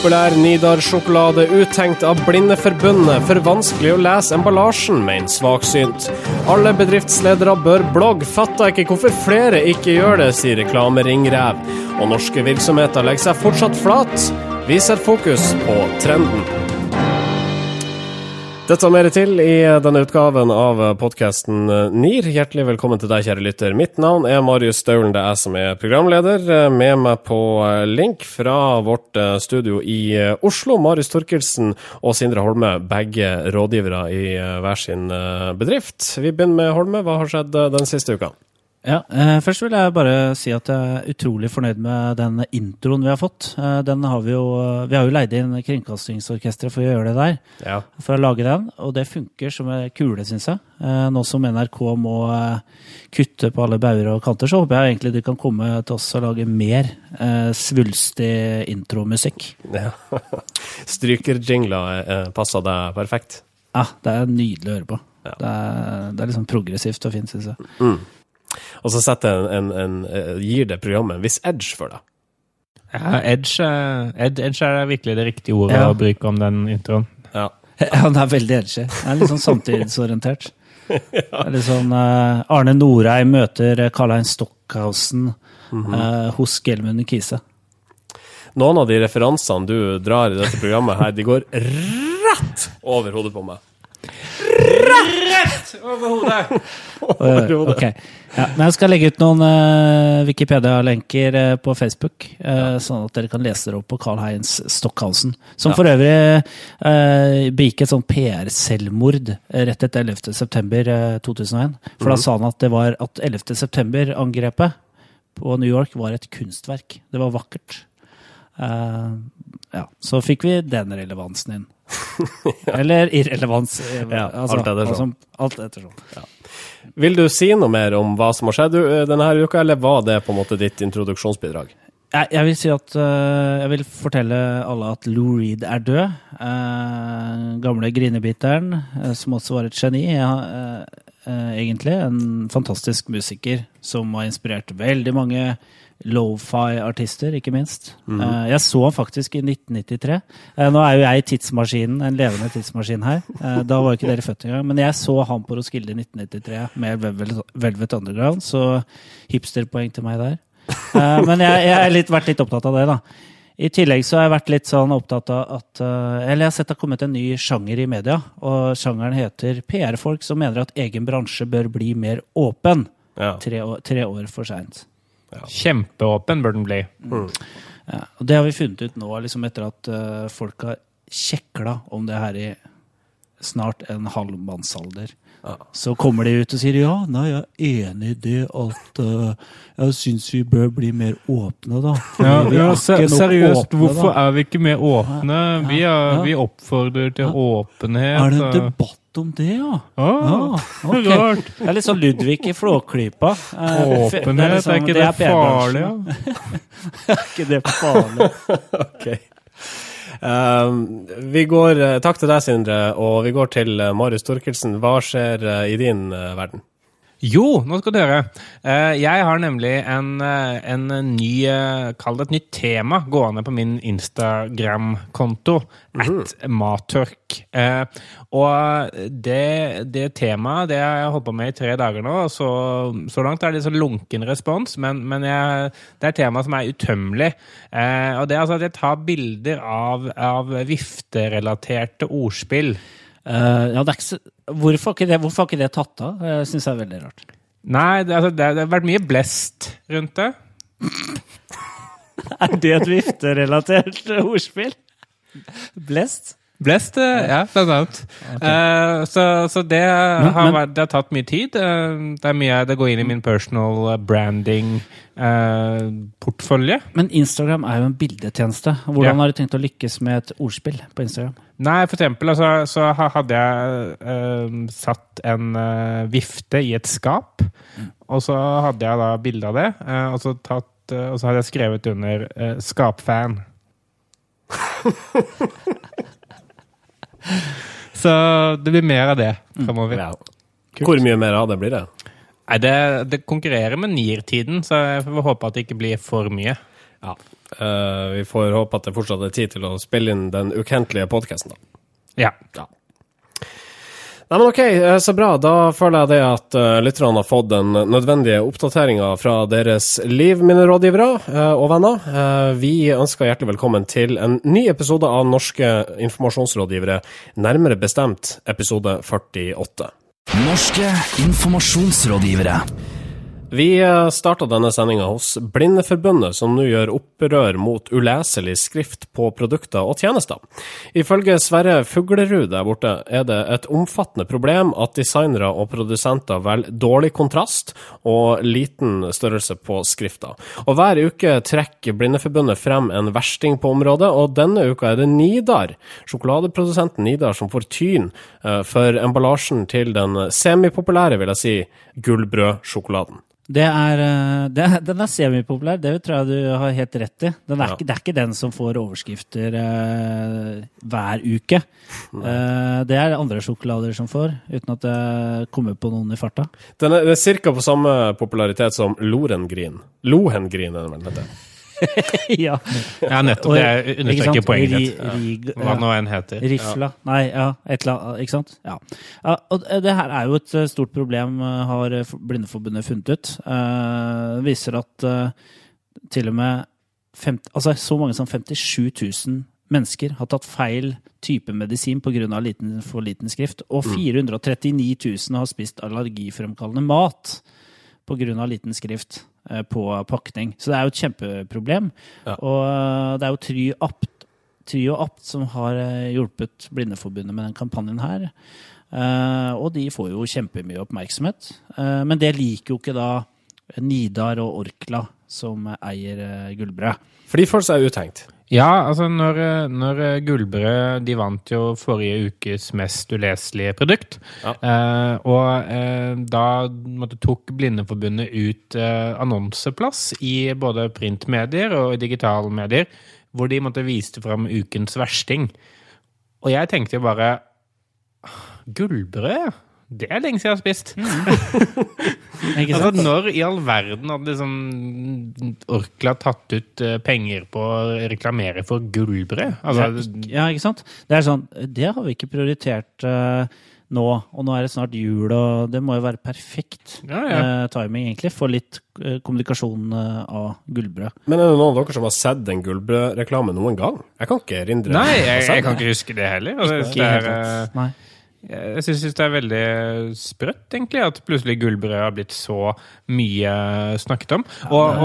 Upopulær Nidar-sjokolade uttenkt av Blindeforbundet. For vanskelig å lese emballasjen, mener svaksynt. Alle bedriftsledere bør blogge. Fatter ikke hvorfor flere ikke gjør det, sier reklameringrev. Og norske virksomheter legger seg fortsatt flat. Vi ser fokus på trenden. Dette og mer til i denne utgaven av podkasten NIR. Hjertelig velkommen til deg, kjære lytter. Mitt navn er Marius Staulen, det er jeg som er programleder. Med meg på link fra vårt studio i Oslo, Marius Torkelsen og Sindre Holme, begge rådgivere i hver sin bedrift. Vi begynner med Holme. Hva har skjedd den siste uka? Ja, eh, Først vil jeg bare si at jeg er utrolig fornøyd med den introen vi har fått. Eh, den har Vi jo Vi har jo leid inn Kringkastingsorkesteret for å gjøre det der. Ja. For å lage den, og det funker som en kule, syns jeg. Eh, nå som NRK må eh, kutte på alle bauger og kanter, så håper jeg egentlig de kan komme til oss og lage mer eh, svulstig intromusikk. Ja. Strykerjingler eh, passer deg perfekt. Ja, det er nydelig å høre på. Ja. Det, er, det er liksom progressivt og fint, syns jeg. Mm. Og så setter en, en, en, eh, gir det programmet en viss edge for deg. Ja, edge, eh, ed, edge er virkelig det riktige ordet Ja. å bruke om den introen. Ja. Han er veldig edgy. Den er litt sånn samtidsorientert. Er litt sånn uh, Arne Norheim møter Karl-Heinz Stockhausen uh, hos Gelmund Kise. Noen av de referansene du drar i dette programmet her, de går rett over hodet på meg. Over hodet! Over hodet. Okay. Ja, men jeg skal legge ut noen uh, Wikipedia-lenker uh, på Facebook, uh, sånn at dere kan lese dere opp på Carl-Heinz Stockhausen. Som Ja. for øvrig eh, begikk et sånn PR-selvmord eh, rett etter 11. september eh, 2001. For da sa han at det var at 11. september-angrepet på New York var et kunstverk. Det var vakkert. Eh, ja, så fikk vi den relevansen inn. Eller irrelevans. eh, Ja, alt ettersom. alt ettersom. Vil du si noe mer om hva som har skjedd denne her uka, eller var det på en måte ditt introduksjonsbidrag? Jeg, jeg vil si at uh, Jeg vil fortelle alle at Lou Reed er død. Uh, gamle grinebiteren, uh, som også var et geni. Ja, eh, eh, egentlig. En fantastisk musiker som har inspirert veldig mange lofi-artister, ikke minst. Eh, jeg så han faktisk i 1993. uh, nå er jo jeg i tidsmaskinen, en levende tidsmaskin her. Uh, da var ikke dere født engang. Men jeg så han på Roskilde i 1993 med Velvet, Underground, så hipsterpoeng til meg der. Eh, men jeg, jeg har vært litt opptatt av det, da. I tillegg så har jeg vært litt sånn opptatt av at eh, Eller jeg har sett det har kommet en ny sjanger i media, og sjangeren heter PR-folk som mener at egen bransje bør bli mer åpen. Ja. Tre år, tre år for seint. Kjempeåpen bør den bli. Ja, og det har vi funnet ut nå, liksom etter at uh, folk har kjekla om det her i snart en halv mannsalder. Ja. Så kommer de ut og sier ja, nei, jeg er enig i det at uh, jeg syns vi bør bli mer åpne, da. Ja, ja, ikke se, nok seriøst, åpne, hvorfor da. er vi ikke mer åpne? Vi, er, Ja. vi oppfordrer til åpenhet. Er det en debatt om det, ja? Ah, Ja, okay. Det er litt sånn Ludvig i Flåklypa. Åpenhet, f- Åpenhet, liksom- er ikke det, farlig? PR-bransjen. Ja? Er ikke det farlig? Ok. Um, vi går, eh, takk til deg, Sindre, og vi går til eh, Marius Torkelsen. Hva skjer eh, i din verden? Jo, nå skal du høre. Eh, Jeg har nemlig en, eh, en ny, eh, kall det et nytt tema, gående på min Instagram-konto. At Matørk. Eh, Og det, det temaet det har jeg holdt på med i tre dager nå. Så, så langt er det sånn lunken respons, men, men jeg, det er et tema som er utømmelig. Og det er altså at jeg tar bilder av, av vifterelaterte ordspill. Eh, ja, det er ikke hvorfor, har ikke det, hvorfor har ikke det tatt av? Jeg syns jeg er veldig rart. Nei, det, altså, det, det har vært mye blest rundt det. Er det et vifterelatert ordspill? Blest? Blest, eh, ja, blant annet. Eh, så, så det, Men- har men- vært, det har tatt mye tid. Uh, det er mye det går inn i min personal branding-portfølje. Men Instagram er jo en bildetjeneste. Hvordan Ja. har du tenkt å lykkes med et ordspill på Instagram? Nei, for eksempel altså, så hadde jeg eh, satt en vifte i et skap, og så hadde jeg da bilde av det, eh, og, så tatt, og så hadde jeg skrevet under 'skapfan'. så det blir mer av det framover. Ja. Hvor mye mer av det blir det? Nei, det, det konkurrerer med niertiden, så jeg får håpe at det ikke blir for mye. Ja. Uh, vi får håpe at det fortsatt er tid til å spille inn den ukentlige podkasten, da. Ja. Ja. Nei, men ok, eh, så bra. Da føler jeg det at uh, lytterne har fått den nødvendige oppdateringa fra deres liv, mine rådgivere uh, og venner. Uh, vi ønsker hjertelig velkommen til en ny episode av Norske informasjonsrådgivere, nærmere bestemt episode 48. Norske informasjonsrådgivere. Vi starta denne sendinga hos Blindeforbundet, som nå gjør opprør mot uleselig skrift på produkter og tjenester. Ifølge Sverre Fuglerud der borte er det et omfattende problem at designere og produsenter velger dårlig kontrast og liten størrelse på skrifta. Og hver uke trekker Blindeforbundet frem en versting på området, og denne uka er det Nidar, sjokoladeprodusenten Nidar, som får tyn eh, for emballasjen til den semipopulære, vil jeg si, gullbrødsjokoladen. Det er, eh, det, den er semipopulær, det tror jeg du har helt rett i. Den er Ja. ikke, det er ikke den som får overskrifter eh, hver uke. Eh, det er andre sjokolader som får, uten at det kommer på noen i farta. Den er, den er ca. på samme popularitet som Lorengrin. Lohengrin, er det vel heter. ja. ja, nettopp. Det understreker poenget ditt. Hva nå enn heter. Rifla. Nei, ja, et eller annet. Ikke sant? Ja. ja. Og det her er jo et eh, stort problem, eh, har eh, Blindeforbundet funnet ut. Det viser at til og med 50, altså, så mange som 57 000 mennesker har tatt feil type medisin pga. Liten, for liten skrift. Og 439 000 har spist allergifremkallende mat pga. liten skrift eh, på pakning. Så det er jo et kjempeproblem. Ja. Og eh, det er jo Try Apt, Try og Apt som har eh, hjulpet Blindeforbundet med den kampanjen her. Og de får jo kjempemye oppmerksomhet. Men det liker jo ikke da Nidar og Orkla, som eier Gullbrød. For de føler seg uthengt. Ja, altså når, når Gullbrød De vant jo forrige ukes mest uleselige produkt. Ja. Eh, og eh, da måtte, tok Blindeforbundet ut eh, annonseplass i både printmedier og digitale medier, hvor de måtte viste fram ukens versting. Og jeg tenkte jo bare Gullbrød? Det er lenge siden jeg har spist. Ikke Altså, når i all verden hadde liksom Orkla tatt ut eh, penger på å reklamere for gullbrød? Altså, ja, ikke sant? Det er sånn, det har vi ikke prioritert uh, nå, og nå er det snart jul, og det må jo være perfekt Ja, ja. Uh, timing, egentlig, for litt uh, kommunikasjon av gullbrød. Men er det noen av dere som har sett en gullbrødreklame noen gang? Jeg kan ikke erindre Nei, jeg, jeg, jeg kan ikke huske det heller. Altså, Ikke det er. Nei. Eh, jeg syns det er veldig sprøtt, egentlig, at plutselig gullbrød har blitt så mye snakket om. Og,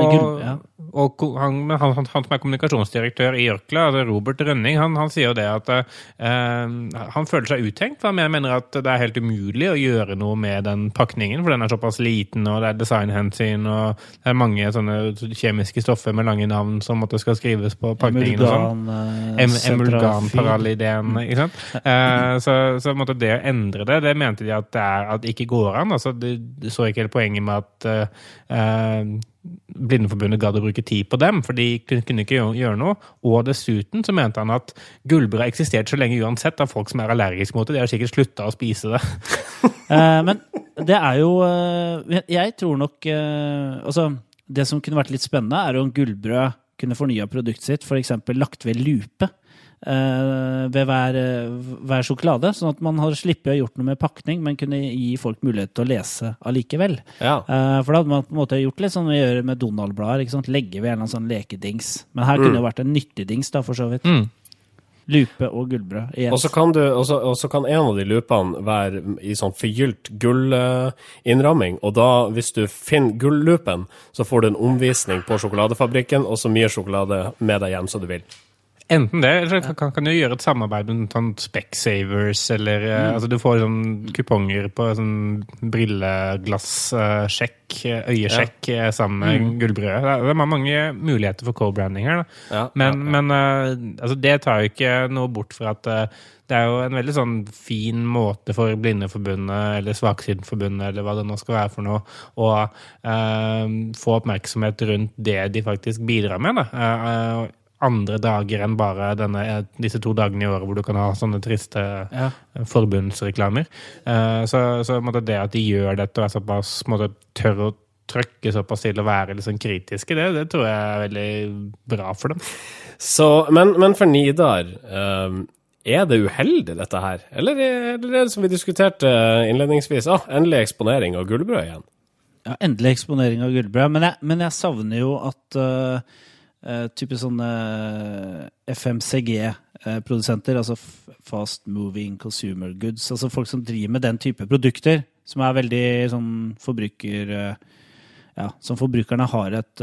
og, og han, han, han, som er kommunikasjonsdirektør i Jørkla, altså Robert Rønning, han, han sier jo det at eh, han føler seg uttenkt. For han mener at det er helt umulig å gjøre noe med den pakningen, for den er såpass liten, og det er designhensyn, og det er mange sånne kjemiske stoffer med lange navn som måtte skal skrives på pakningen. og sånn. Emulgan, eh. Emulganparallideen, ikke sant? Eh, så, så måtte det å endre det, det mente de at det er, at det ikke går an. Altså, de, de så ikke helt poenget med at eh, eh, Blindeforbundet gadd å bruke tid på dem, for de kunne, ikke gjøre, noe. Og dessuten så mente han at gullbrød har eksistert så lenge uansett av folk som er allergiske mot det. De har sikkert slutta å spise det. Eh, men det er jo eh, Jeg tror nok eh, Altså, det som kunne vært litt spennende, er om Gullbrød kunne fornya produktet sitt, f.eks. lagt ved lupe. Eh, ved hver, eh, hver sjokolade, sånn at man hadde sluppet å gjort noe med pakning, men kunne gi folk mulighet til å lese allikevel. Ja. Eh, for da hadde man på en måte gjort litt sånn vi gjør med Donald-blader. Legge ved en eller annen sånn lekedings. Men her kunne det vært en nyttig dings, da, for så vidt. Mm. Lupe og gullbrød. Og så kan, du, og så- og så kan en av de lupene være i sånn forgylt gullinnramming, og da, hvis du finner gullupen, så får du en omvisning på sjokoladefabrikken, og så mye sjokolade med deg hjem som du vil. Enten det, eller kan, kan du gjøre et samarbeid med sånn Specsavers, eller mm. altså du får sånn kuponger på sånn brilleglassjekk, øyesjekk, ja. sammen med gullbrødet. Det er, mange muligheter for co-branding her. Ja, Men, men eh, altså det tar jo ikke noe bort fra at eh, det er jo en veldig sånn fin måte for Blindeforbundet eller Svaksydenforbundet eller hva det nå skal være for noe, å uh, få oppmerksomhet rundt det de faktisk bidrar med. Da. Eh, eh, andre dager enn bare denne, eh, disse to dagene i året hvor du kan ha sånne triste Ja. forbundsreklamer. Eh, så så måtte det at de gjør dette og er såpass måtte, tør å trøkke såpass til å være sånn kritiske, det, det tror jeg er veldig bra for dem. Så, men, men for Nidar, er det uheldig dette her? Eller, eller er det som vi diskuterte innledningsvis, ah, endelig eksponering av gullbrød igjen? Ja, endelig eksponering av gullbrød. Men jeg, men jeg savner jo at uh, uh, type sånne FMCG-produsenter, altså Fast Moving Consumer Goods, altså folk som driver med den type produkter, som er veldig sånn forbruker... Uh, ja, som forbrukerne har et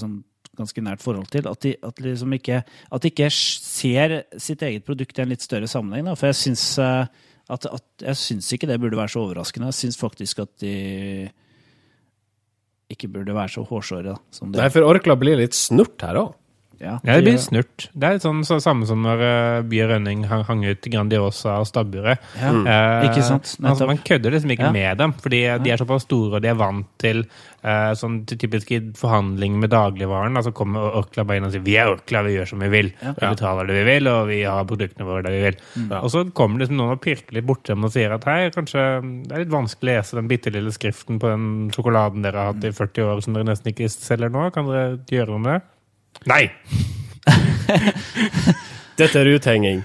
sånn ganske nært forhold til. At de, at liksom ikke, at de ikke ser sitt eget produkt i en litt større sammenheng. Da. For jeg syns, at, at, jeg syns ikke det burde være så overraskende. Jeg syns faktisk at de ikke burde være så hårsåre som det. Nei, for Orkla blir litt snurt her òg. Ja, ja, det blir snurt. Det er litt sånn så, samme som når uh, Bie Rønning hang, hang, ut Grandiosa og stabburet. Ja, uh, ikke sant? Altså, man kødder liksom ikke ja. med dem, fordi de er såpass store og de er vant til uh, sånn typiske forhandlinger med dagligvaren. Altså kommer Orkla bare inn og sier 'vi er Orkla, vi gjør som vi vil'. Ja. Vi betaler det vi vil, og vi har produktene våre der vi vil. Mm. Og så kommer liksom noen og pirker litt borti dem og sier at hei, kanskje det er litt vanskelig å lese den bitte lille skriften på den sjokoladen dere har hatt i 40 år som dere nesten ikke selger nå. Kan dere gjøre noe med det? Nei! Dette er uthenging.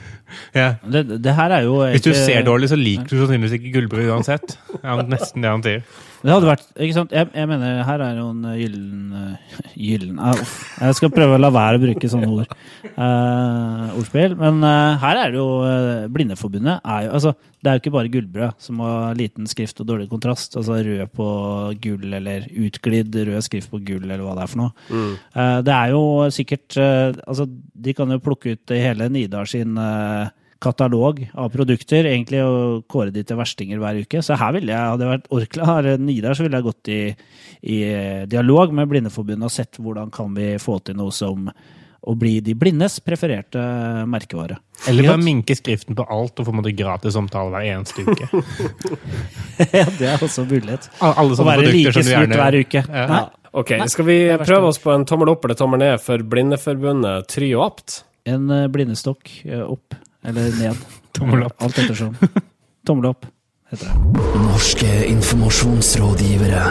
Ja. Det, det, her er jo Hvis du ser dårlig, så liker du sannsynligvis ikke gullbrød uansett. Ja, nesten det han sier. Det hadde vært, ikke sant? Jeg, jeg mener, her er jo en gyllen uh, Gyllen uh, Jeg skal prøve å la være å bruke sånne ord. Uh, ordspill. Men uh, her er det jo uh, Blindeforbundet er jo Altså, det er jo ikke bare gullbrød som har liten skrift og dårlig kontrast. Altså rød på gull, eller utglidd rød skrift på gull, eller hva det er for noe. Mm. Uh, det er jo sikkert Altså, de kan jo plukke ut hele Nidar sin katalog av produkter egentlig og kåre de til verstinger hver uke. Så her ville jeg, hadde jeg vært Orkla eller Nidar, så ville jeg gått i, i dialog med Blindeforbundet og sett hvordan kan vi få til noe som å bli de blindes prefererte merkevare. Eller bare minke skriften på alt og få gratis omtale hver eneste uke. ja, det er også mulighet. Alle Å være like smurt hver uke. Ja. Nei. Ok, Skal vi prøve oss på en tommel opp eller tommel ned for Blindeforbundet Try og Apt? En eh, blindestokk eh, opp. Eller ned. Tommel opp. Alt ettersom. Tommel opp, heter det. Norske informasjonsrådgivere.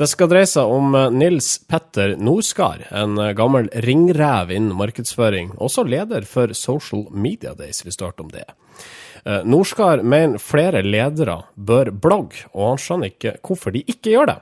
Det skal dreie seg om eh, Nils Petter Norskar, en eh, gammel ringrev innen markedsføring. Også leder for Social Media Days, vi starter om det. Eh, Norskar mener flere ledere bør blogge, og han skjønner ikke hvorfor de ikke gjør det.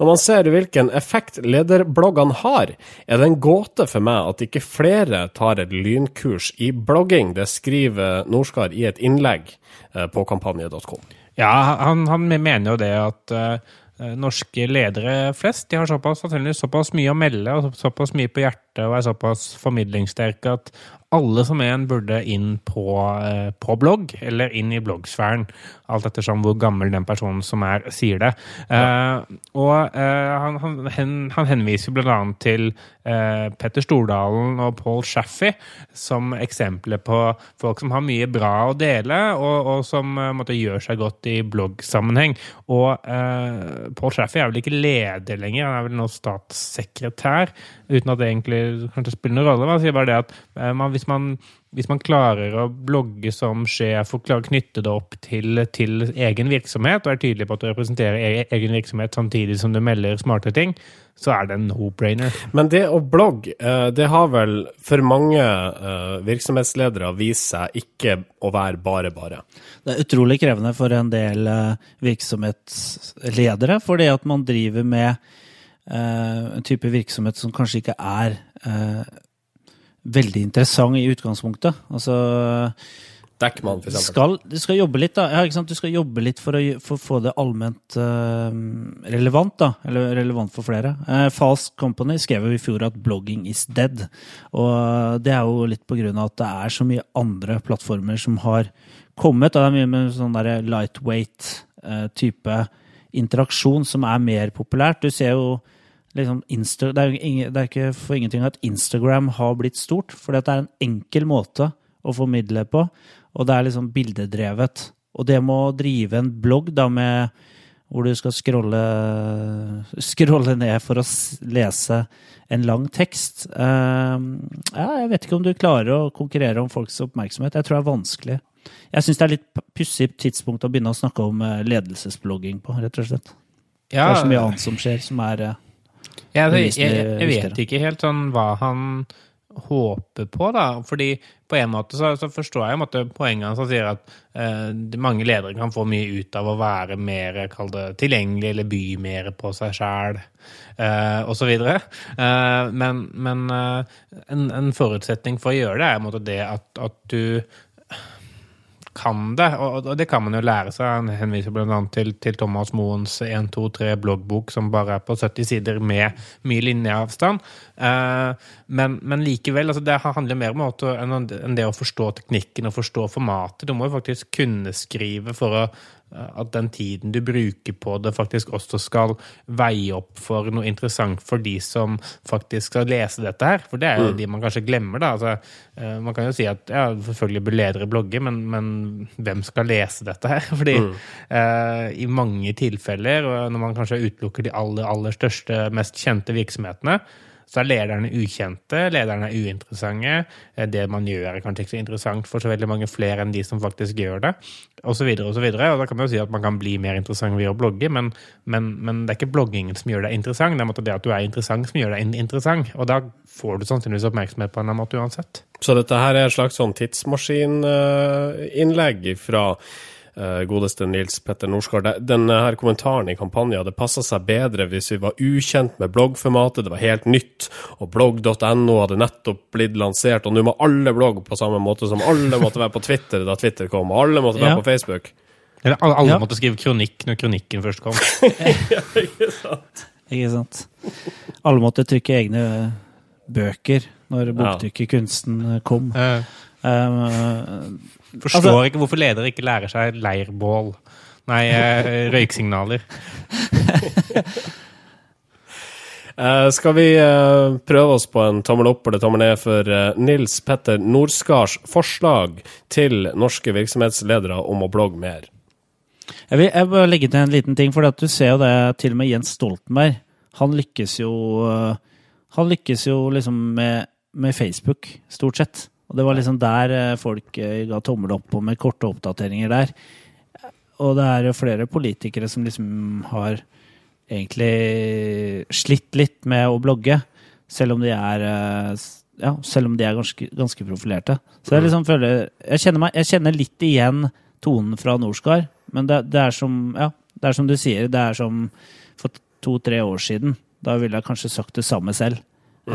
Når man ser hvilken effekt lederbloggene har, er det en gåte for meg at ikke flere tar et lynkurs i blogging. Det skriver Norskar i et innlegg eh, på kampanje.com. Ja, han, han, mener jo det at uh, norske ledere flest de har såpass, såpass mye å melde og såpass mye på hjertet og er såpass formidlingssterke at alle som en burde inn på, uh, på blogg, eller inn i bloggsfæren alt ettersom hvor gammel den personen som er, sier det. Ja. Uh, og uh, han, han, han, henviser bl.a. til uh, Petter Stordalen og Paul Shaffey som eksempler på folk som har mye bra å dele, og, og som måtte gjøre seg godt i bloggsammenheng. Og Paul Shaffey er vel ikke leder lenger, han er vel nå statssekretær, uten at det egentlig kanskje spiller noen rolle. Han sier bare det at man, hvis man hvis man klarer å blogge som sjef og klarer å knytte det opp til, til, egen virksomhet, og er tydelig på at du representerer e-, egen virksomhet samtidig som du melder smarte ting, så er det en no-brainer. Men det å blogge, eh, det har vel for mange eh, virksomhetsledere vist seg ikke å være bare bare? Det er utrolig krevende for en del eh, virksomhetsledere, fordi at man driver med en type virksomhet som kanskje ikke er veldig interessant i utgangspunktet. Altså Deckman, for. Skal, du skal jobbe litt, da. Ja, ikke sant? Du skal jobbe litt for å for få det allment uh, relevant, da. Eller relevant for flere. Uh, False Company skrev jo i fjor at 'blogging is dead'. Og det er jo litt på grunn av at det er så mye andre plattformer som har kommet. Og det er mye med sånn der lightweight uh, type interaksjon som er mer populært. Du ser jo liksom Insta, det, er ingen, det, er ikke for ingenting at Instagram har blitt stort, for det er en enkel måte å formidle på, og det er liksom bildedrevet. Og det med å drive en blogg da med hvor du skal scrolle, scrolle ned for å lese en lang tekst uh, ja, Jeg vet ikke om du klarer å konkurrere om folks oppmerksomhet. Jeg tror det er vanskelig. Jeg syns det er litt pussig tidspunkt å begynne å snakke om eh, ledelsesblogging på, rett og slett. Det er så mye annet som skjer, som er Ja, altså, jeg, Beviselig jeg, jeg vet ikke helt sånn hva han håper på, da. Fordi på en måte så, så forstår jeg måte poenget hans. Han sier at eh, mange ledere kan få mye ut av å være mer kall det, tilgjengelig eller by mer på seg sjæl, eh, osv. Eh, men men eh, en, en forutsetning for å gjøre det er en måte det at, at du kan det, og det kan man jo lære seg. Han henviser bl.a. Til, til Thomas Moens 1, 2, 3 bloggbok, som bare er på 70 sider med mye linjeavstand. Eh, men, men likevel, altså det handler mer om enn enn det å forstå teknikken og forstå formatet. Du må jo faktisk kunne skrive for å at den tiden du bruker på det, faktisk også skal veie opp for noe interessant for de som faktisk skal lese dette her. For det er jo de man kanskje glemmer, da. Altså, eh, man kan jo si at ja, selvfølgelig bør ledere blogge, men, men hvem skal lese dette her? Fordi eh, i mange tilfeller, og når man kanskje utelukker de aller, aller største, mest kjente virksomhetene, så er lederne ukjente, lederne er uinteressante. eh, Det man gjør, er kanskje ikke så interessant for så veldig mange flere enn de som faktisk gjør det, osv. Og, så videre. og da kan man jo si at man kan bli mer interessant ved å blogge, men, men, men det er ikke bloggingen som gjør deg interessant, det er det at du er interessant som gjør deg interessant. Og da får du sannsynligvis oppmerksomhet på en eller annen måte uansett. Så dette her er et slags sånn tidsmaskininnlegg fra godeste Nils Petter Norsgaard. Denne her kommentaren i kampanjen det passa seg bedre hvis vi var ukjent med bloggformatet, det var helt nytt, og blogg.no hadde nettopp blitt lansert, og nå må alle blogge på samme måte som alle måtte være på Twitter da Twitter kom, og alle måtte være Ja. på Facebook. Eller alle, alle Ja. måtte skrive kronikk når kronikken først kom. Ikke sant? Alle måtte trykke egne bøker når boktrykkerkunsten kom. Ja. Um, forstår Altså- ikke hvorfor ledere ikke lærer seg leirbål. Nei, eh, røyksignaler. Uh, skal vi uh, prøve oss på en tommel opp eller tommel ned for uh, Nils Petter Norskards forslag til norske virksomhetsledere om å blogge mer? Jeg vil, jeg vil bare legge til en liten ting, for at du ser jo det til og med Jens Stoltenberg. Han lykkes jo Han lykkes jo liksom med, med Facebook, stort sett. Og det var liksom der øh, folk øh, ga tommel opp på med korte oppdateringer der. Og det er jo flere politikere som liksom har egentlig slitt litt med å blogge, selv om de er øh, ja, selv om de er ganske, ganske profilerte. Så jeg liksom føler Jeg kjenner, meg, jeg kjenner litt igjen tonen fra Norskar, men det, det er som Ja, det er som du sier, det er som for to-tre år siden. Da ville jeg kanskje sagt det samme selv.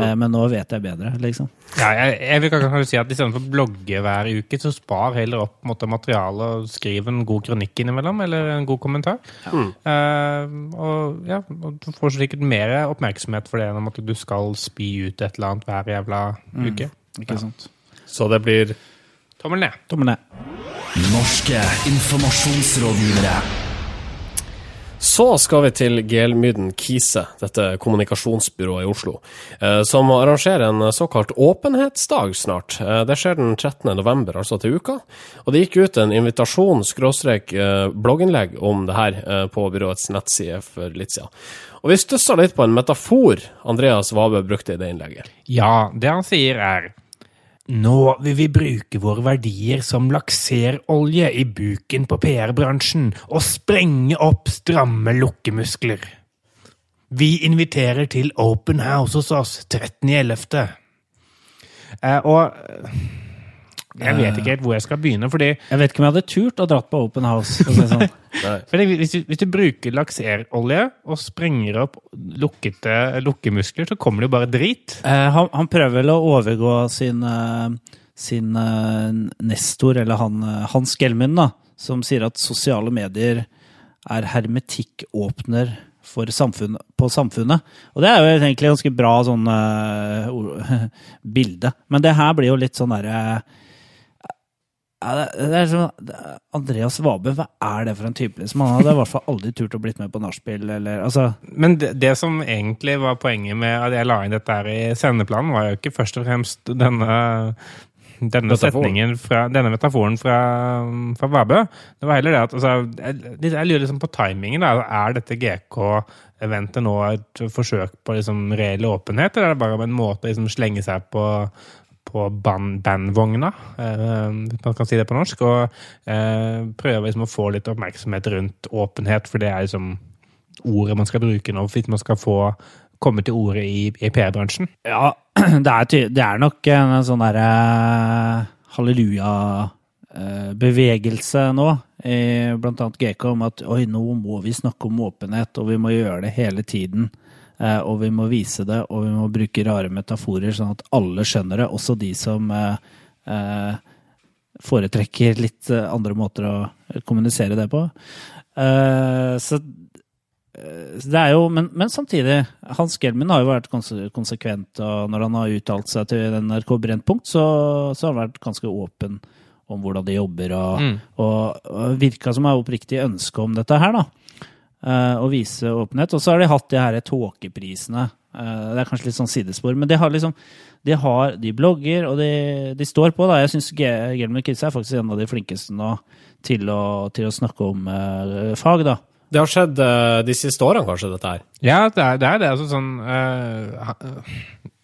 Eh, Men nå vet jeg bedre, liksom. Ja, jeg, jeg vil kanskje si at Istedenfor å blogge hver uke, så spar heller opp måte, materiale og skriv en god kronikk innimellom, eller en god kommentar. Eh, og ja, og Du får sikkert mer oppmerksomhet for det enn om at du skal spy ut et eller annet hver jævla uke. Ikke sant? Så det blir Tommel ned. Tommel ned. Norske informasjonsrådgivere. Så skal vi til Gelmyden Kise, dette kommunikasjonsbyrået i Oslo, eh, som arrangerer en såkalt åpenhetsdag snart. Eh, Det skjer den 13. november, altså til uka. Og det gikk ut en invitasjon, skråstrek eh, blogginnlegg om det her på byråets nettside for litt siden. Og vi stussa litt på en metafor Andreas Wabe brukte i det innlegget. Ja, det han sier er Nå vil vi bruke våre verdier som lakserolje i buken på PR-bransjen og sprenge opp stramme lukkemuskler. Vi inviterer til open house hos oss 13.11. Eh, og jeg vet ikke helt hvor jeg skal begynne, fordi Jeg vet ikke om jeg hadde turt å dratt på Open House. For si sånn. Fordi hvis, du, hvis du bruker lakserolje og sprenger opp lukkete lukkemuskler, så kommer det jo bare drit. Eh, han, han prøver vel å overgå sin, eh, sin eh, nestor, eller han, eh, Hans Gelmin, da, som sier at sosiale medier er hermetikkåpner for samfunn, på samfunnet. Og det er jo egentlig ganske bra sånn uh, bilde. Men det her blir jo litt sånn derre ja, det, det er sånn, Andreas Vabe, hva er det for en type? Liksom? Han hadde i hvert fall aldri turt å blitt med på nachspiel, eller altså Men det, det som egentlig var poenget med at jeg la inn dette her i sendeplanen, var jo ikke først og fremst denne denne setningen fra, denne metaforen fra, fra Vabø. Det var heller det at altså, jeg, jeg lurer liksom på timingen. Da. Er dette GK-eventet nå et forsøk på liksom reell åpenhet, eller er det bare en måte å liksom slenge seg på på band, bandvogna, eh, hvis man kan si det på norsk, og eh, prøve liksom å få litt oppmerksomhet rundt åpenhet, for det er liksom ordet man skal bruke nå hvis man skal få komme til ordet i, i PR-bransjen? Ja, det er, det er nok en sånn derre halleluja-bevegelse nå, i blant annet GK, om at oi, nå må vi snakke om åpenhet, og vi må gjøre det hele tiden. Eh, og vi må vise det, og vi må bruke rare metaforer, sånn at alle skjønner det, også de som eh, eh, foretrekker litt andre måter å kommunisere det på. Eh, så det er jo, men, men samtidig, Hans Gelmin har jo vært konsekvent, og når han har uttalt seg til NRK Brennpunkt, så, så har han vært ganske åpen om hvordan de jobber, og, Mm. og, og virka som har oppriktig ønske om dette her, da. Eh, Å vise åpenhet. Og så har de hatt de her tåkeprisene. Eh, det er kanskje litt sånn sidespor, men de har liksom de, har, de blogger, og de, de står på. da. Jeg syns Gelmer Kids er faktisk en av de flinkeste nå til å, til å snakke om uh, fag, da. Det har skjedd uh, de siste årene, kanskje, dette her. Ja, det er det. Er det altså sånn uh,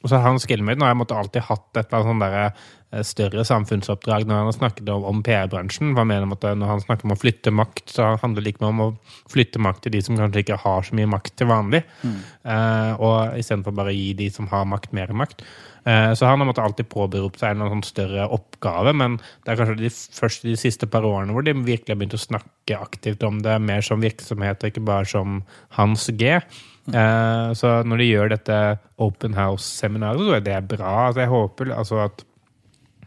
så Hans Gilmøyden har jeg måtte alltid hatt et eller annet sånn eh, større samfunnsoppdrag når han har snakket om, om PR-bransjen. Hva mener han at Når han snakker om å flytte makt, så handler det like mye om å flytte makt til de som kanskje ikke har så mye makt til vanlig. Eh, og istedenfor bare å gi de som har makt, mer makt. Eh, så han har måttet alltid påberope seg en sånn større oppgave, men det er kanskje de første de siste par årene hvor de virkelig har begynt å snakke aktivt om det, mer som virksomhet og ikke bare som Hans G. Eh, så når de gjør dette Open House-seminaret, så er det bra. Altså, jeg håper altså at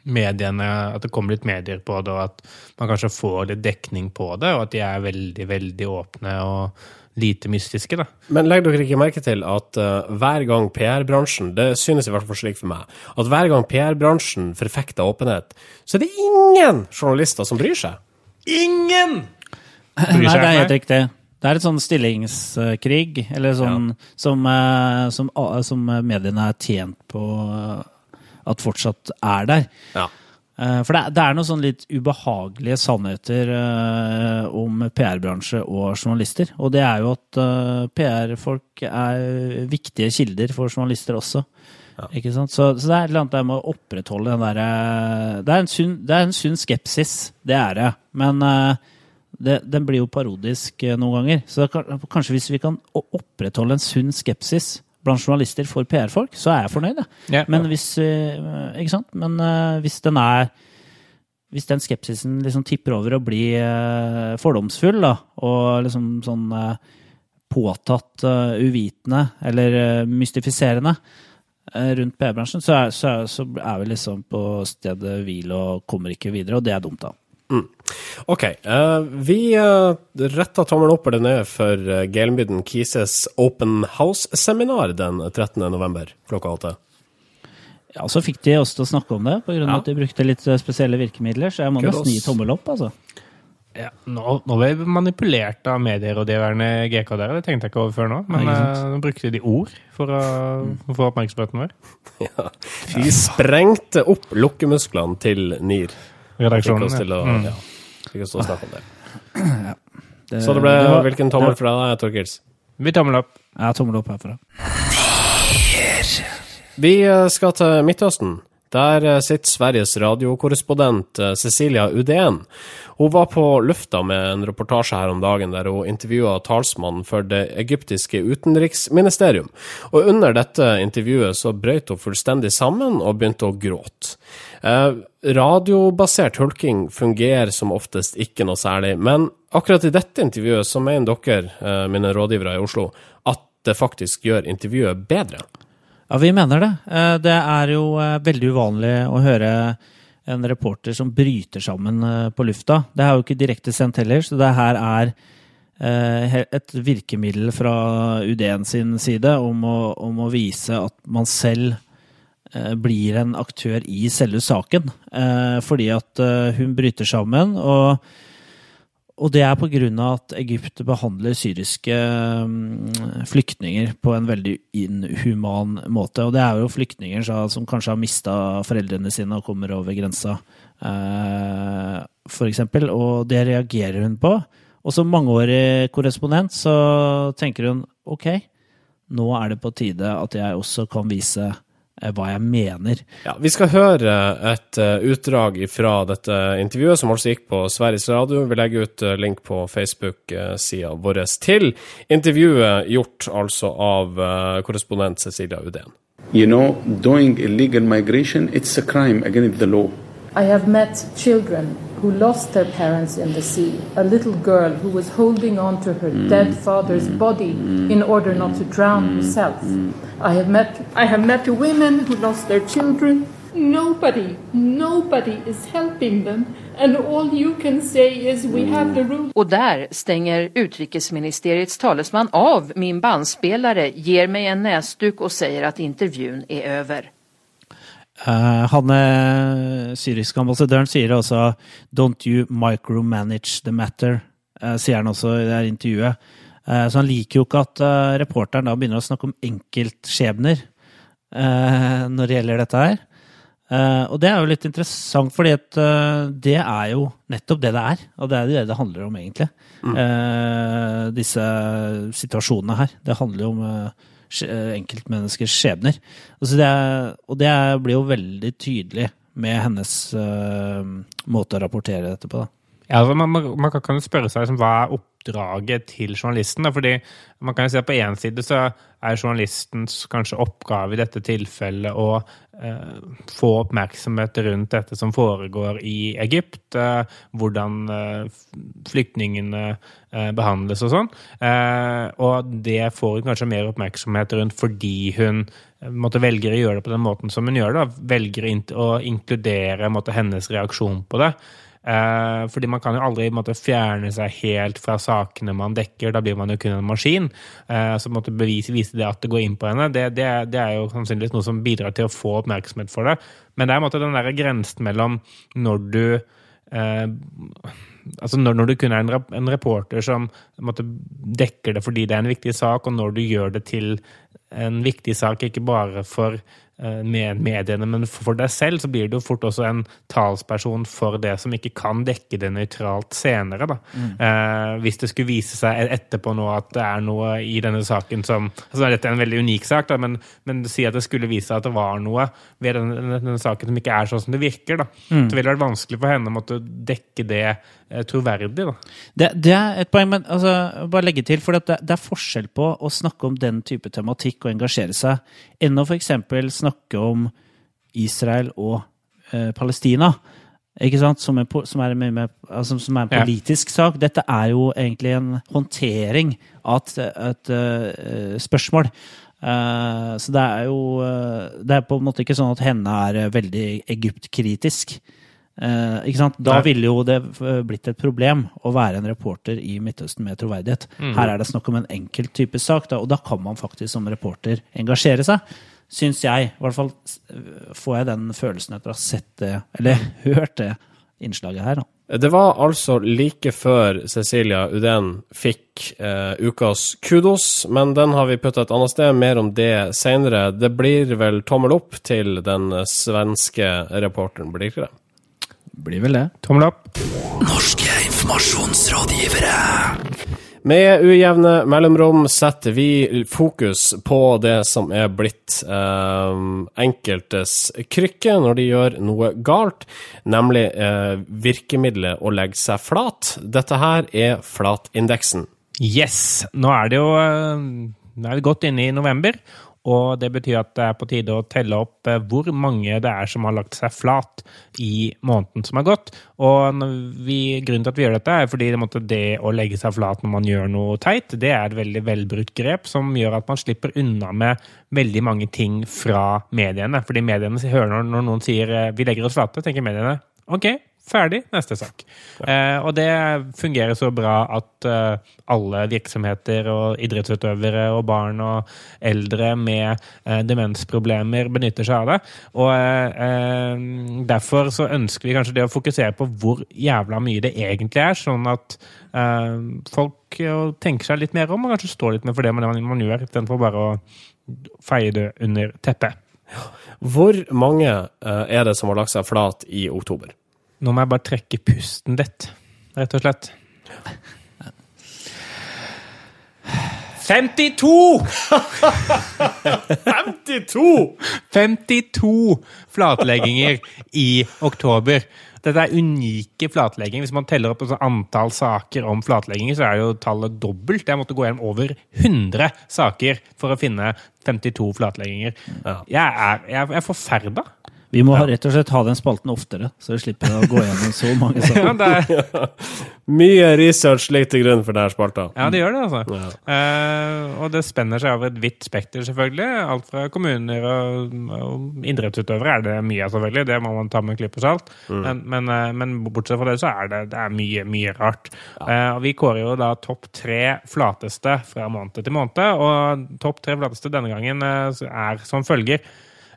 mediene, at det kommer litt medier på det, og at man kanskje får litt dekning på det, og at de er veldig, veldig åpne og lite mystiske, da. Men legger dere ikke merke til at uh, hver gang PR-bransjen, det synes i hvert fall slik for meg, at hver gang PR-bransjen forfekter åpenhet, så er det ingen journalister som bryr seg? Ingen! Nei, det er helt riktig. Det er et sånn stillingskrig, eller sånn som, uh, som, uh, som mediene er tjent på at fortsatt er der. Ja. Eh, For det, er- er noen sånn litt ubehagelige sannheter eh, om PR-bransje og journalister. Og det er jo at eh, PR-folk er viktige kilder for journalister også. Ikke sant? Så, så det er et eller annet der med å opprettholde den derre det, det er en sunn skepsis, det er det. Men det, den blir jo parodisk noen ganger. Så kanskje hvis vi kan opprettholde en sunn skepsis blant journalister for PR-folk, så er jeg fornøyd. Ja. Men hvis eh, Ikke sant? Men eh, hvis den er Hvis den skepsisen liksom tipper over og blir eh, fordomsfull, da, og liksom sånn påtatt uvitende eller mystifiserende rundt PR-bransjen, så, så, så er vi liksom på stedet hvil og kommer ikke videre, og det er dumt, da. Ok, Uh, vi uh, retta tommelen opp eller ned for uh, Gelmyden Kises Open House-seminar den 13. november klokka åtte. Ja, Så fikk de oss til å snakke om det, pga. Ja. at de brukte litt eh, spesielle virkemidler, så jeg må nesten gi tommel opp, altså. Ja, nå, nå ble vi manipulert av medierådgiverne GK der, det tenkte jeg ikke over før nå. Men Nei, eh, nå brukte de ord for å få oppmerksomheten vår. Ja. Vi sprengte opp lukkemusklene til NIR. Fikk oss til å, ja. Mm. ja, fikk oss til å snakke om det. Det, Så det ble var- hvilken tommel fra deg, Torkils? Vi tommel opp. Ja, tommel opp herfra. Vi eh, skal til Midtøsten. Der eh, sitter Sveriges radiokorrespondent eh, Cecilia Udén. Hun var på lufta med en reportasje her om dagen der hun intervjua talsmannen for det egyptiske utenriksministerium. Og under dette intervjuet så brøt hun fullstendig sammen og begynte å gråte. Eh, radiobasert hulking fungerer som oftest ikke noe særlig, men akkurat i dette intervjuet så mener dere, eh, mine rådgivere i Oslo, at det faktisk gjør intervjuet bedre. Ja, vi mener det. Eh, Det er jo eh, veldig uvanlig å høre en reporter som bryter sammen eh, på lufta. Det er jo ikke direkte sendt heller, så det her er et virkemiddel fra UD-en sin side om å, om å vise at man selv blir en aktør i selve saken. Fordi at hun bryter sammen, og og det er av at Egypt behandler syriske mm, flyktninger på en veldig inhuman måte. Og det er jo flyktninger som kanskje har mista foreldrene sine og kommer over grensa, f.eks. for eksempel. Og det reagerer hun på. Og som mangeårig korrespondent så tenker hun ok, nå er det på tide at jeg også kan vise eh, hva jeg mener. Ja, Vi skal høre et uh, utdrag fra dette intervjuet, som altså gikk på Sveriges Radio. Vi legger ut uh, link på Facebook-sida vår til intervjuet gjort altså av korrespondent Cecilia Udén. You know, doing illegal migration, it's a crime against the law. I have met children who lost their parents in the sea. A little girl who was holding on to her dead father's body in order not to drown herself. I have met I have met women who lost their children. Nobody, nobody is helping them. And all you can say is we have the rules. Och där stänger utrikesministeriets talesman av min bandspelare, ger mig en näsduk och säger att intervjun är över. Uh, han eh, syriske ambassadøren sier også 'don't you micromanage the matter', uh, sier han også i det her intervjuet. Uh, så han liker jo ikke at reporteren da begynner å snakke om enkeltskjebner når det gjelder dette her. Og det er jo litt interessant, fordi at det er jo nettopp det det er. Og det er det det handler om, egentlig. Mm. Disse situasjonene her. Det handler jo om enkeltmenneskers skjebner. Altså det er, og det er, blir jo veldig tydelig med hennes måte å rapportere dette på. Da. Ja, altså man, man, kan jo spørre seg liksom, hva er oppdraget til journalisten? Da? fordi man kan jo at På én side så er journalistens kanskje oppgave i dette tilfellet å eh, få oppmerksomhet rundt dette som foregår i Egypt. Eh, hvordan eh, flyktningene eh, behandles og sånn. Eh, og det får hun kanskje mer oppmerksomhet rundt fordi hun eh, måtte velger å gjøre det på den måten som hun gjør det. Velger å inkludere måtte, hennes reaksjon på det. Eh, fordi man kan jo aldri måtte, fjerne seg helt fra sakene man dekker. Da blir man jo kun en maskin. Eh, så måtte bevise vise det at det går inn på henne, det, det, det, er jo sannsynligvis noe som bidrar til å få oppmerksomhet for det. Men det er måtte, den der grensen mellom når du eh, altså når, når, du kun er en, en reporter som måtte, dekker det fordi det er en viktig sak, og når du gjør det til en viktig sak ikke bare for med mediene, men for deg selv så blir du fort også en talsperson for det som ikke kan dekke det nøytralt senere. Da. Mm. Eh, hvis det skulle vise seg etterpå nå at det er noe i denne saken som altså Dette er en veldig unik sak, da, men, men si at det skulle vise seg at det var noe ved denne, denne saken som ikke er sånn som det virker, da. Mm. så ville det vært vanskelig for henne å måtte dekke det eh, troverdig. Da. Det, det, er et poeng, men altså, bare legge til, for det, det er forskjell på å snakke om den type tematikk og engasjere seg, enn å f.eks snakke om Israel og eh, Palestina. Ikke sant? Som, er, som, er med, altså, som er, en politisk sak. Dette er jo egentlig en håndtering av et, et uh, spørsmål. Uh, så det er jo uh, Det er på en måte ikke sånn at henne er veldig egyptkritisk. Uh, ikke sant? Da ville jo det blitt et problem å være en reporter i Midtøsten med troverdighet. Mm. Her er det snakk om en enkelt type sak, da, og da kan man faktisk som reporter engasjere seg syns jeg. I hvert fall får jeg den følelsen etter å ha sett det, eller hørt det innslaget her. da. Det var altså like før Cecilia Uden fikk eh, ukas kudos, men den har vi putta et annet sted. Mer om det seinere. Det blir vel tommel opp til den svenske reporteren, blir ikke det? Blir vel det. Tommel opp. Norske informasjonsrådgivere. Med ujevne mellomrom setter vi fokus på det som er blitt eh, enkeltes krykke når de gjør noe galt, nemlig eh, virkemidlet å legge seg flat. Dette her er flatindeksen. Yes. Nå er det jo eh, nå er vi godt inne i november, og det betyr at det er på tide å telle opp eh, hvor mange det er som har lagt seg flat i måneden som har gått. Og vi, grunnen til at vi gjør dette, er fordi det, det, å legge seg flat når man gjør noe teit, det er et veldig velbrukt grep som gjør at man slipper unna med veldig mange ting fra mediene. Fordi mediene hører når, noen sier eh, 'vi legger oss flate', tenker mediene OK, Ferdig, neste sak. Ja. Eh, og det fungerer så bra at eh, alle virksomheter og idrettsutøvere og barn og eldre med eh, demensproblemer benytter seg av det. Og eh, eh, derfor så ønsker vi kanskje det å fokusere på hvor jævla mye det egentlig er, sånn at eh, folk tenker seg litt mer om og kanskje står litt mer for det man, man gjør, istedenfor bare å feie det under teppet. Hvor mange er det som har lagt seg flat i oktober? Nå må jeg bare trekke pusten litt, rett og slett. 52! 52! 52 flatlegginger i oktober. Dette er unike flatlegginger. Hvis man teller opp antall saker om flatlegginger, så er jo tallet dobbelt. Jeg måtte gå gjennom over 100 saker for å finne 52 flatlegginger. Jeg er, jeg er forferda. Vi må ja. rett og slett ha den spalten oftere, så vi slipper å gå gjennom så mange saker. ja, er, Mye research ligger til grunn for denne spalta. ja, det gjør det, altså. Eh, og det spenner seg over et vidt spekter, selvfølgelig. Alt fra kommuner og, og idrettsutøvere er det mye av, selvfølgelig. Det må man ta med en klype salt. Men, men, uh, men bortsett fra det, så er det, det er mye, mye rart. Uh, og vi kårer jo da topp tre flateste fra måned til måned. Og topp tre flateste denne gangen er som følger.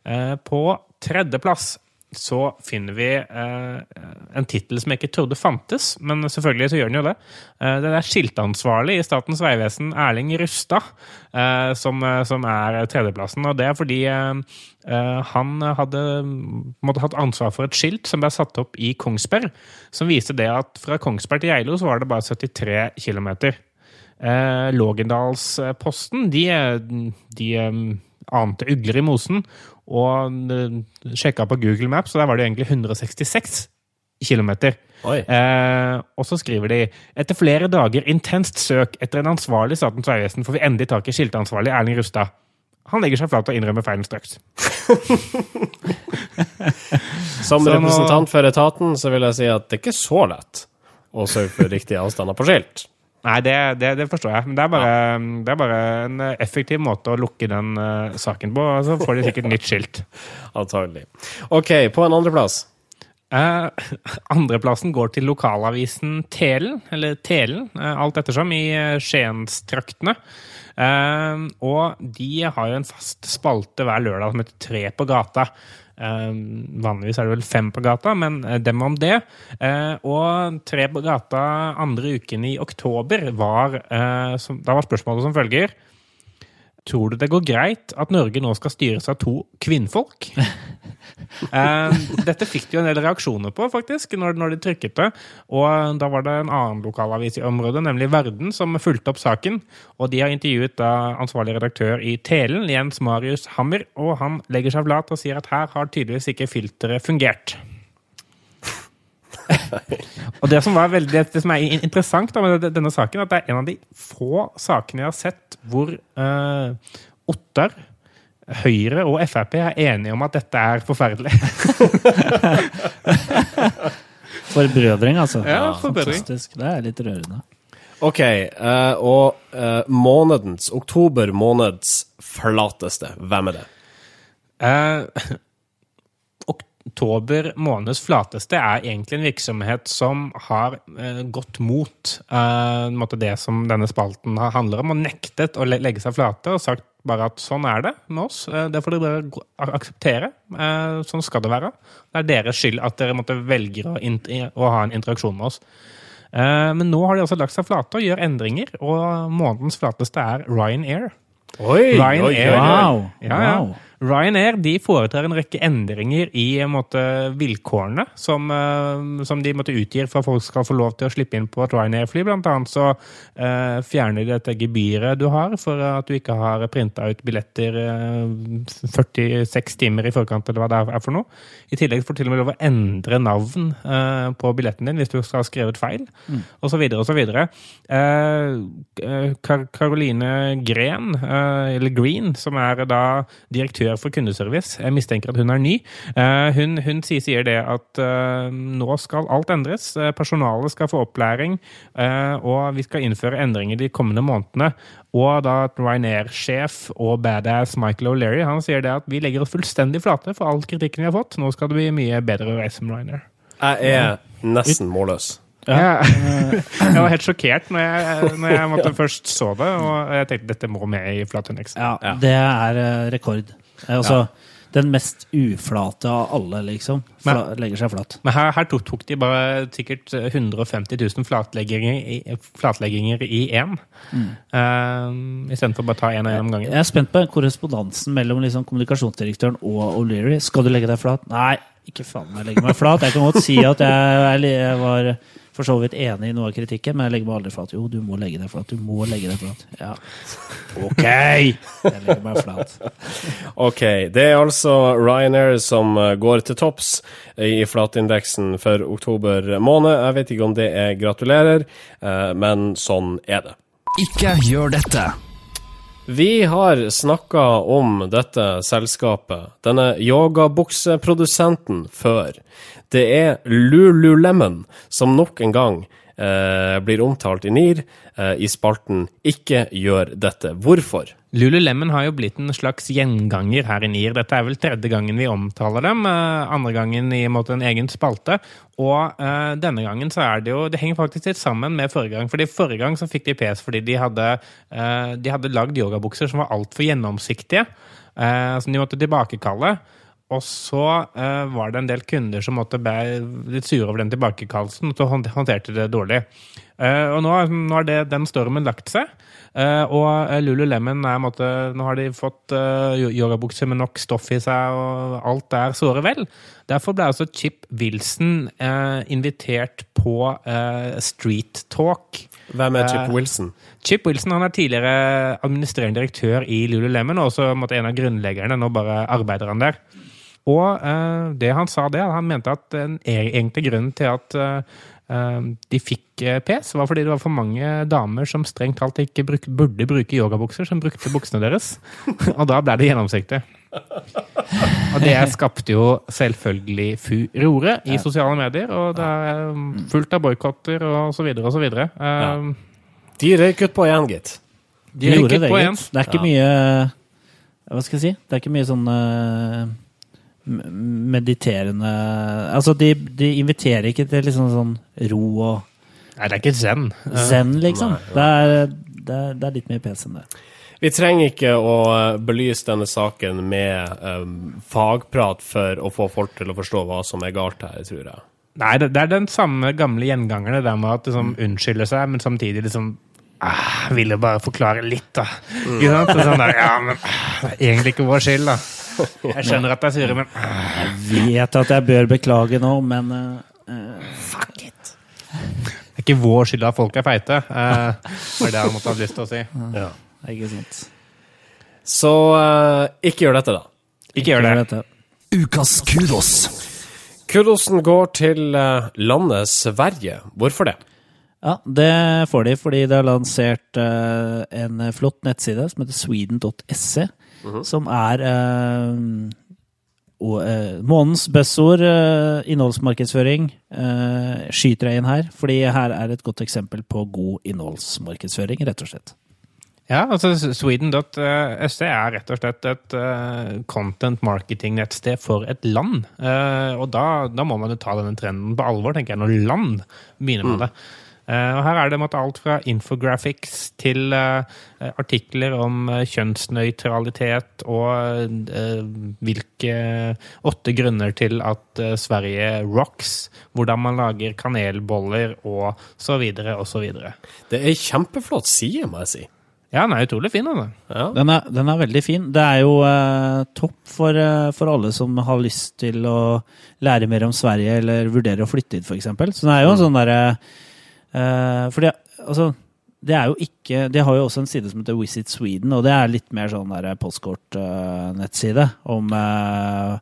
Eh, på tredjeplass så finner vi eh, en tittel som jeg ikke trodde fantes, men selvfølgelig så gjør den jo det. Eh, det er skiltansvarlig i Statens vegvesen, Erling Rustad, eh, som, eh, som er tredjeplassen. Og det er fordi eh, eh, han hadde måtte hatt ansvar for et skilt som ble satt opp i Kongsberg, som viste det at fra Kongsberg til Geilo så var det bare 73 km. Eh, Lågendalsposten, de, de ante ugler i mosen, og eh, sjekka på Google Maps, og der var det egentlig 166 km. Eh, og så skriver de etter flere dager intenst søk etter en ansvarlig Statens vegvesen får vi endelig tak i skiltansvarlig Erling Rustad. Han legger seg flat og innrømmer feilen straks. Som Så nå- representant for etaten så vil jeg si at det er ikke så lett å sørge for riktige avstander på skilt. Nei, det, det, det forstår jeg. Men det er, bare, det er bare en effektiv måte å lukke den uh, saken på. Så får de sikkert nytt skilt. Antagelig. OK, på en andreplass. Uh, andreplassen går til lokalavisen Telen, eller Telen, uh, alt ettersom, i uh, Skienstraktene. Uh, og de har jo en fast spalte hver lørdag som heter Tre på gata. Eh, vanligvis er det vel fem på gata, men eh, dem om det. Eh, og Tre på gata andre uken i oktober var Da var spørsmålet som følger. Tror du det går greit at Norge nå skal styres av to kvinnfolk? Eh, dette fikk de jo en del reaksjoner på, faktisk, når, når de trykket det. Og da var det en annen lokalavis i området, nemlig Verden, som fulgte opp saken. Og de har intervjuet da ansvarlig redaktør i Telen, Jens Marius Hammer, og han legger seg flat og sier at her har tydeligvis ikke filteret fungert. og det som, var veldig, det som er interessant da, med denne saken, at det er en av de få sakene jeg har sett hvor uh, Ottar, Høyre og Frp er enige om at dette er forferdelig. Forbrødring, altså. Ja, forbrødring. Fantastisk. Det er litt rørende. OK, Uh, og uh, månedens, oktober måneds flateste, hvem er det? Eh, oktober måneds flateste er egentlig en virksomhet som har eh, gått mot eh, en måte det som denne spalten handler om, og nektet å legge seg flate og sagt bare at sånn er det med oss. Eh, det får dere bare akseptere. Sånn skal det være. Det er deres skyld at dere måtte velger å, å ha en interaksjon med oss. Eh, men nå har de altså lagt seg flate og gjør endringer, og månedens flateste er Ryanair. Oi, Ryanair. Wow. Ja, ja. Ryanair de foretar en rekke endringer i en måte, vilkårene som, eh, som de måtte utgir for at folk skal få lov til å slippe inn på et Ryanair-fly. Blant annet så eh, fjerner de dette gebyret du har for at du ikke har printa ut billetter eh, 46 timer i forkant, eller hva det er for noe. I tillegg får du til og med lov å endre navn eh, på billetten din hvis du skal ha skrevet feil, videre. Eh, eh, Kar Caroline Gren, eh, eller Green, som er da direktør for kundeservice, jeg mistenker at hun er ny, eh, hun, hun sier, sier det at eh, nå skal alt endres. Eh, Personalet skal få opplæring, eh, og vi skal innføre endringer de kommende månedene. Og da Ryanair-sjef og badass Michael O'Leary han sier det at vi legger oss fullstendig flate for all kritikken vi har fått. Nå skal det bli mye bedre å reise med Ryanair. Jeg er nesten målløs. Ja. jeg var helt sjokkert når jeg, når jeg måtte først så det, og jeg tenkte dette må med i Flatunix. Ja, det er rekord. Eh, ja. Den mest uflate av alle, liksom. Fla, legger seg flat. Men her, her tok, tok de bare sikkert 150 000 flatlegginger i, flatlegginger i én. Uh, Istedenfor bare å ta én og én om gangen. Jeg er spent på korrespondansen mellom liksom, kommunikasjonsdirektøren og O'Leary. Skal du legge deg flat? Nei, ikke faen meg legge meg flat. Jeg kan godt si at jeg, jeg var for så vidt enig i noe av kritikken, men jeg legger meg aldri flat. Jo, du må legge deg flat. Du må legge deg flat. Ja. OK! Jeg legger meg flat. Ok, det er altså Ryanair som eh, går til topps i flatindeksen for oktober måned. Jeg vet ikke om det er gratulerer, eh, men sånn er det. Ikke gjør dette. Vi har snakka om dette selskapet, denne yogabukseprodusenten, før. Det er Lululemon som nok en gang eh, blir omtalt i NIR eh, i spalten 'Ikke gjør dette'. Hvorfor? Lululemon har jo blitt en slags gjenganger her i NIR. Dette er vel tredje gangen vi omtaler dem. eh, andre gangen i en, måte, en egen spalte. Og uh, denne gangen så er det jo Det henger faktisk litt sammen med forrige gang. fordi Forrige gang så fikk de pes fordi de hadde, uh, de hadde lagd yogabukser som var altfor gjennomsiktige. Uh, som de måtte tilbakekalle. Og så eh, var det en del kunder som måtte ble litt sure over den tilbakekallelsen, og så hånd- håndterte det dårlig. Eh, og nå, nå har det, den stormen lagt seg. eh, og eh, Lululemon er måtte, Nå har de fått eh, yo- yogabukser med nok stoff i seg, og alt er såre vel. Derfor ble altså Chip Wilson eh, invitert på Street Talk. Hvem er Chip Wilson? Chip Wilson han er tidligere administrerende direktør i Lululemon, og også en av grunnleggerne. Nå bare arbeider han der. Og eh, det han sa det, han mente at den e- egentlige grunnen til at eh, eh, de fikk PS, var fordi det var for mange damer som strengt talt ikke bruk, burde bruke yogabukser, som brukte buksene deres. og da ble det gjennomsiktig. Og det skapte jo selvfølgelig furore i sosiale medier, og det er eh, fullt av boikotter og så videre og så videre. Ja. De røyk ut på igjen, gitt. De gjorde røyket det, på én. Det er ikke mye Hva skal jeg si? Det er ikke mye sånn m- mediterende Altså, de, de inviterer ikke til liksom sånn ro og Nei, det er ikke zen. Zen, liksom. Det er, det, er, det er litt mer pes enn det. Vi trenger ikke å belyse denne saken med um, fagprat for å få folk til å forstå hva som er galt her, tror jeg. Nei, det, det er den samme gamle gjengangerne der med at liksom unnskylde seg, men samtidig liksom ah, Ville bare forklare litt, da. Ikke sant? Sånn der, ja, men ah, det er egentlig ikke vår skyld, da. Jeg skjønner at det er sure, men Jeg Vet at jeg bør beklage nå, men Fuck it. det er ikke vår skyld at folk er feite. uh, var det han måtte ha lyst til å si. Ja. ikke sant. Så uh, ikke gjør dette, da. Ikke gjør det. Ukas kudos. Kudosen går til eh, landet Sverige. Hvorfor det? Ja, det får de fordi de har lansert eh, en flott nettside som heter sweden.se, som er eh, og, eh, månedens buzzord, eh, innholdsmarkedsføring, eh, skyter jeg inn her. Fordi her er et godt eksempel på god innholdsmarkedsføring, rett og slett. Ja, altså Sweden.se er rett og slett et uh, content marketing-nettsted for et land. Uh, og da, da må man jo ta denne trenden på alvor, tenker jeg, når land begynner med det. Eh, og her er det måtte, alt fra infographics til eh, artikler om eh, kjønnsnøytralitet og hvilke åtte grunner til at Sverige rocks, hvordan man lager kanelboller og så videre og så videre. Det er kjempeflott side, må jeg si. Ja, den er utrolig fin, altså. Ja. Den er, den er veldig fin. Det er jo eh, topp for, for alle som har lyst til å lære mer om Sverige, eller vurdere å flytte hit, f.eks. Så det er jo en sånn derre eh, Fordi altså det er jo ikke De har jo også en side som heter Visit Sweden, og det er litt mer sånn postkort-nettside om uh,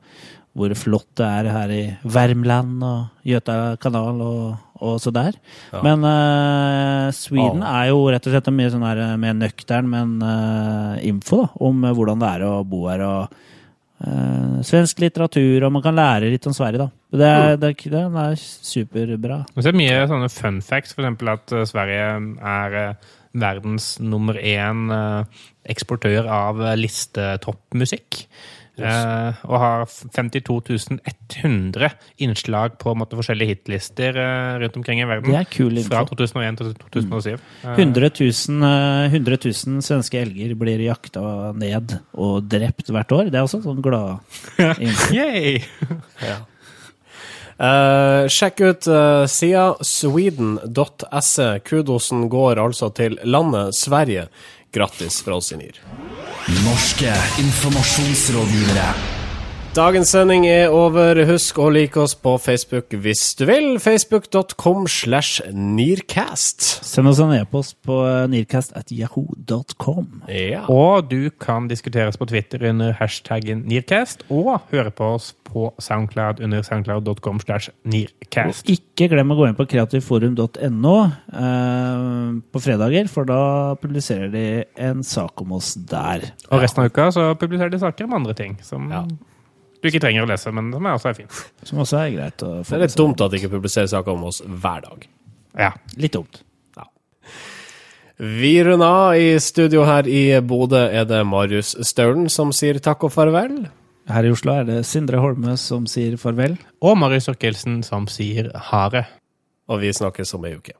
hvor flott det er her i Värmland og Göta kanal og, og så der. Ja. Men uh, Sweden Ah. er jo rett og slett mye sånn her, eh, mer nøktern, men eh, info da, om eh, hvordan det er å bo her. og eh, Svensk litteratur, og man kan lære litt om Sverige, da. Det er, det er, den er superbra. Det er mye sånne fun facts, f.eks. at eh, Sverige er eh, verdens nummer én eh, eksportør av listetoppmusikk. Yes. og har 52 100 innslag på måte, forskjellige hitlister rundt omkring i verden. Det er kul info. Fra 2001 til 2007. Eh, 100 000, eh, 100 000 svenske elger blir jakta ned og drept hvert år. Det er også sånn glad info. Yay! Eh, sjekk ut uh, sida sweden.se. Kudosen går altså til landet Sverige. Grattis fra oss i NIR. Norske informasjonsrådgivere. Dagens sending er over. Husk å like oss på Facebook hvis du vil. Facebook.com slash Nearcast. Send oss en e-post på nearcast.yahoo.com. Ja. Og du kan diskuteres på Twitter under hashtaggen Nearcast, og høre på oss på Soundcloud under soundcloud.com slash Nearcast. Og ikke glem å gå inn på kreativforum.no eh, på fredager, for da publiserer de en sak om oss der. Og resten av uka så publiserer de saker om andre ting som Ja. Du ikke trenger å lese, men som er også er fint. Som også er greit å få Det er litt dumt at de ikke publiserer saker om oss hver dag. Ja. Litt dumt. Vi runder av. I studio her i Bodø er det Marius Staulen som sier takk og farvel. Her i Oslo er det Sindre Holme som sier farvel. Og Marius Orkelsen som sier ha det. Og vi snakkes om ei uke.